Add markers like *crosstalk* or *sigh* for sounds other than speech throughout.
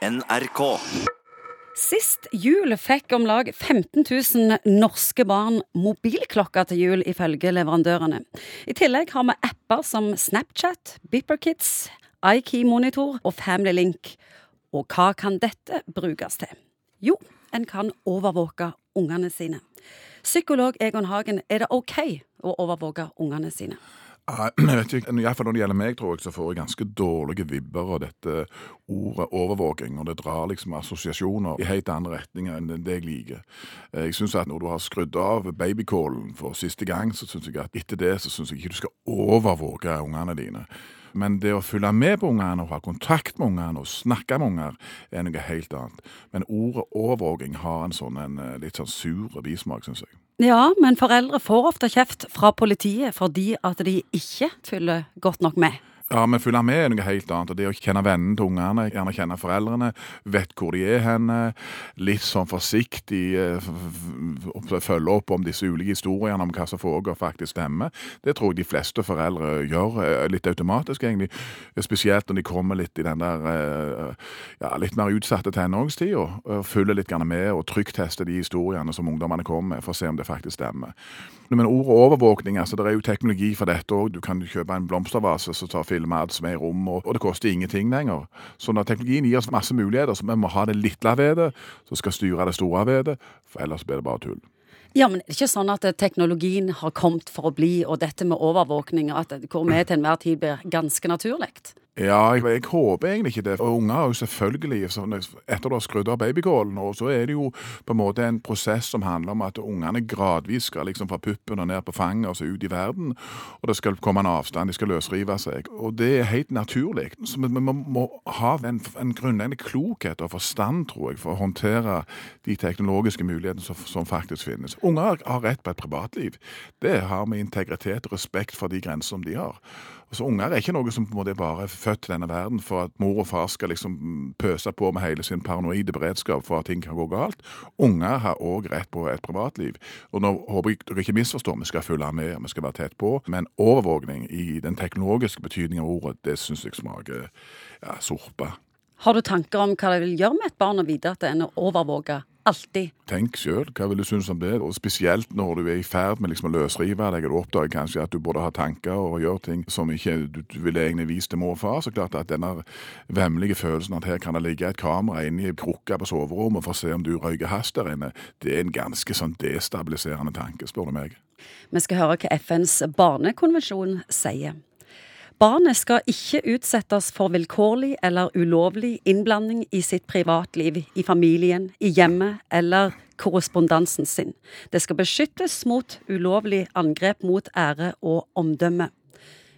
NRK. Sist jul fikk om lag 15 000 norske barn mobilklokker til jul, ifølge leverandørene. I tillegg har vi apper som Snapchat, Bipperkids, iKey-monitor og Family Link. Og hva kan dette brukes til? Jo, en kan overvåke ungene sine. Psykolog Egon Hagen, er det OK å overvåke ungene sine? *clears throat* Jeg vet ikke, i hvert fall Når det gjelder meg, tror jeg, så får jeg ganske dårlige vibber av dette ordet overvåking. Og det drar liksom assosiasjoner i helt andre retninger enn det jeg liker. Eh, Jeg synes at Når du har skrudd av babycallen for siste gang, så synes jeg at etter det så synes jeg ikke du skal overvåke ungene dine. Men det å følge med på ungene og ha kontakt med ungene og snakke med unger, er noe helt annet. Men ordet overvåking har en sånn en eh, litt sånn sur bismak, synes jeg. Ja, men foreldre får ofte kjeft fra politiet fordi at de ikke følger godt nok med. Ja, men følge med er noe helt annet. og Det å kjenne vennene til ungene, gjerne kjenne foreldrene, vet hvor de er henne, litt sånn forsiktig eh, følge opp om disse ulike historiene om hva som foregår faktisk stemmer. Det tror jeg de fleste foreldre gjør eh, litt automatisk, egentlig. Spesielt når de kommer litt i den der eh, ja, litt mer utsatte tenåringstida. Følger litt med og trykktester de historiene som ungdommene kommer med, for å se om det faktisk stemmer. Men ordet overvåkning, altså det er jo teknologi for dette òg. Du kan kjøpe en blomstervase som tar filmer alt som er i rommet, og, det koster ingenting lenger. Så når teknologien gir oss masse muligheter, så vi må ha det lille ved det, som skal styre det store ved det, for ellers blir det bare tull. Ja, men det er ikke sånn at eh, teknologien har kommet for å bli, og dette med overvåkning, at hvor vi til enhver tid blir ganske naturlig. Ja, jeg, jeg håper egentlig ikke det. Og unger har jo selvfølgelig Etter du har skrudd av babykålen, og så er det jo på en måte en prosess som handler om at ungene gradvis skal liksom fra puppen og ned på fanget og så ut i verden. Og det skal komme en avstand, de skal løsrive seg. Og det er helt naturlig. Så vi, vi må ha en, en grunnleggende klokhet og forstand, tror jeg, for å håndtere de teknologiske mulighetene som, som faktisk finnes. Unger har rett på et privatliv. Det har med integritet og respekt for de grenser som de har. Altså, Unger er ikke noe som på en måte bare er født til denne verden for at mor og far skal liksom pøse på med hele sin paranoide beredskap for at ting kan gå galt. Unger har òg rett på et privatliv. Og nå håper jeg dere ikke misforstår, vi skal følge med, vi skal være tett på. Men overvåkning i den teknologiske betydningen av ordet, det syns jeg smaker ja, sorpe. Har du tanker om hva det vil gjøre med et barn å vite at en er overvåka alltid? Tenk sjøl, hva vil du synes om det? Og spesielt når du er i ferd med liksom å løsrive deg, og du oppdager kanskje at du både har tanker og gjør ting som ikke du, du ville egentlig vist til mor og far. Så klart at denne vemmelige følelsen at her kan det ligge et kamera inne i krukka på soverommet for å se om du røyker hasj der inne, det er en ganske sånn destabiliserende tanke, spør du meg. Vi skal høre hva FNs barnekonvensjon sier. Barnet skal ikke utsettes for vilkårlig eller ulovlig innblanding i sitt privatliv, i familien, i hjemmet eller korrespondansen sin. Det skal beskyttes mot ulovlig angrep mot ære og omdømme.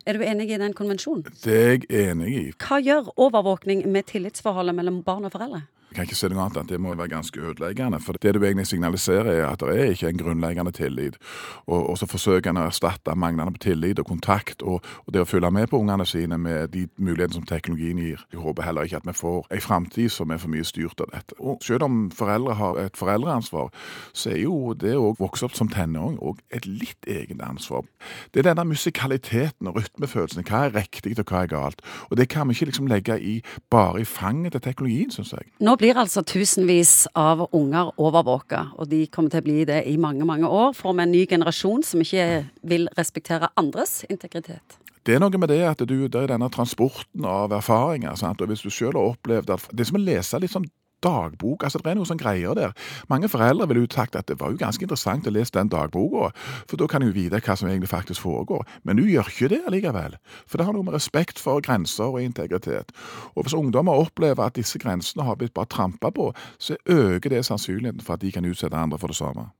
Er du enig i den konvensjonen? Det er jeg enig i. Hva gjør overvåkning med tillitsforholdet mellom barn og foreldre? Jeg kan ikke se noe annet enn at det må være ganske ødeleggende. For det du egentlig signaliserer, er at det er ikke en grunnleggende tillit. Og, og så forsøker en å erstatte manglende tillit og kontakt og, og det å følge med på ungene sine med de mulighetene som teknologien gir. Jeg håper heller ikke at vi får en framtid som er for mye styrt av dette. Og selv om foreldre har et foreldreansvar, så er jo det å vokse opp som tenåring òg et litt eget ansvar. Det er denne musikaliteten og rytmefølelsen. Hva er riktig og hva er galt? Og det kan vi ikke liksom legge i bare i fanget til teknologien, syns jeg. Nå blir altså tusenvis av unger overvåka, og de kommer til å bli det i mange, mange år. Får vi en ny generasjon som ikke vil respektere andres integritet. Det er noe med det at du, det er denne transporten av erfaringer. Sant? Og hvis du selv har opplevd at Det er som å lese litt sånn dagbok. altså Det er noen sånne greier der. Mange foreldre ville jo sagt at det var jo ganske interessant å lese den dagboka, for da kan du vite hva som egentlig faktisk foregår. Men du gjør ikke det allikevel. For det har noe med respekt for grenser og integritet. Og hvis ungdommer opplever at disse grensene har blitt bare trampa på, så øker det sannsynligheten for at de kan utsette andre for det samme.